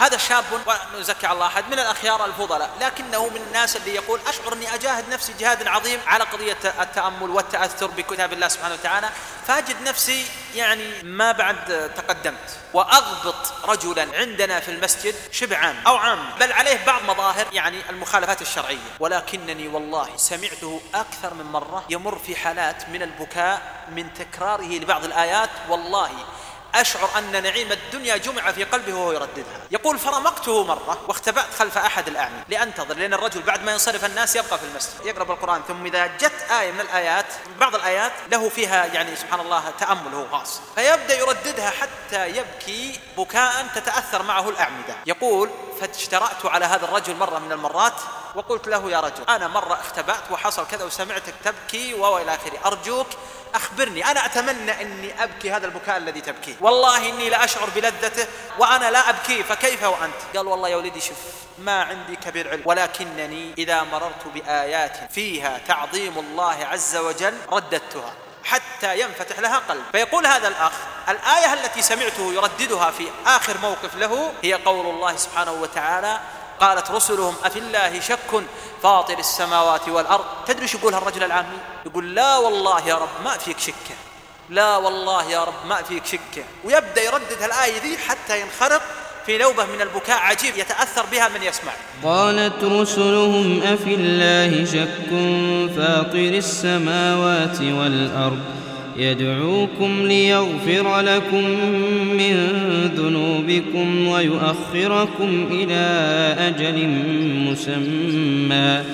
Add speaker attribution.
Speaker 1: هذا شاب ونزكي على الله أحد من الأخيار الفضلاء لكنه من الناس اللي يقول أشعر أني أجاهد نفسي جهاد عظيم على قضية التأمل والتأثر بكتاب الله سبحانه وتعالى فأجد نفسي يعني ما بعد تقدمت وأضبط رجلا عندنا في المسجد شبه أو عام بل عليه بعض مظاهر يعني المخالفات الشرعية ولكنني والله سمعته أكثر من مرة يمر في حالات من البكاء من تكراره لبعض الآيات والله أشعر أن نعيم الدنيا جمع في قلبه وهو يرددها. يقول فرمقته مرة واختبأت خلف أحد الأعمى. لأنتظر لأن الرجل بعد ما ينصرف الناس يبقى في المسجد. يقرأ القرآن ثم إذا جت آية من الآيات بعض الآيات له فيها يعني سبحان الله تأمل هو خاص فيبدأ يرددها حتى يبكي بكاء تتأثر معه الأعمدة. يقول فاشترأت على هذا الرجل مرة من المرات وقلت له يا رجل أنا مرة اختبأت وحصل كذا وسمعتك تبكي وإلى آخره. أرجوك أخبرني أنا أتمنى أني أبكي هذا البكاء الذي تبكيه. والله إني لأشعر بلذته وأنا لا أبكي فكيف وأنت؟ قال والله يا ولدي شوف ما عندي كبير علم ولكنني إذا مررت بآيات فيها تعظيم الله عز وجل رددتها. حتى ينفتح لها قلب. فيقول هذا الأخ الآية التي سمعته يرددها في آخر موقف له هي قول الله سبحانه وتعالى قالت رسلهم أفي الله شك فاطر السماوات والأرض؟ تدري إيش يقول هالرجل العامي يقول لا والله يا رب ما فيك شكة لا والله يا رب ما فيك شكة ويبدأ يردد الآية ذي حتى ينخرط في نوبة من البكاء عجيب يتأثر بها من يسمع.
Speaker 2: قالت رسلهم أفي الله شك فاطر السماوات والأرض يدعوكم ليغفر لكم من ذنوبكم ويؤخركم إلى أجل مسمى.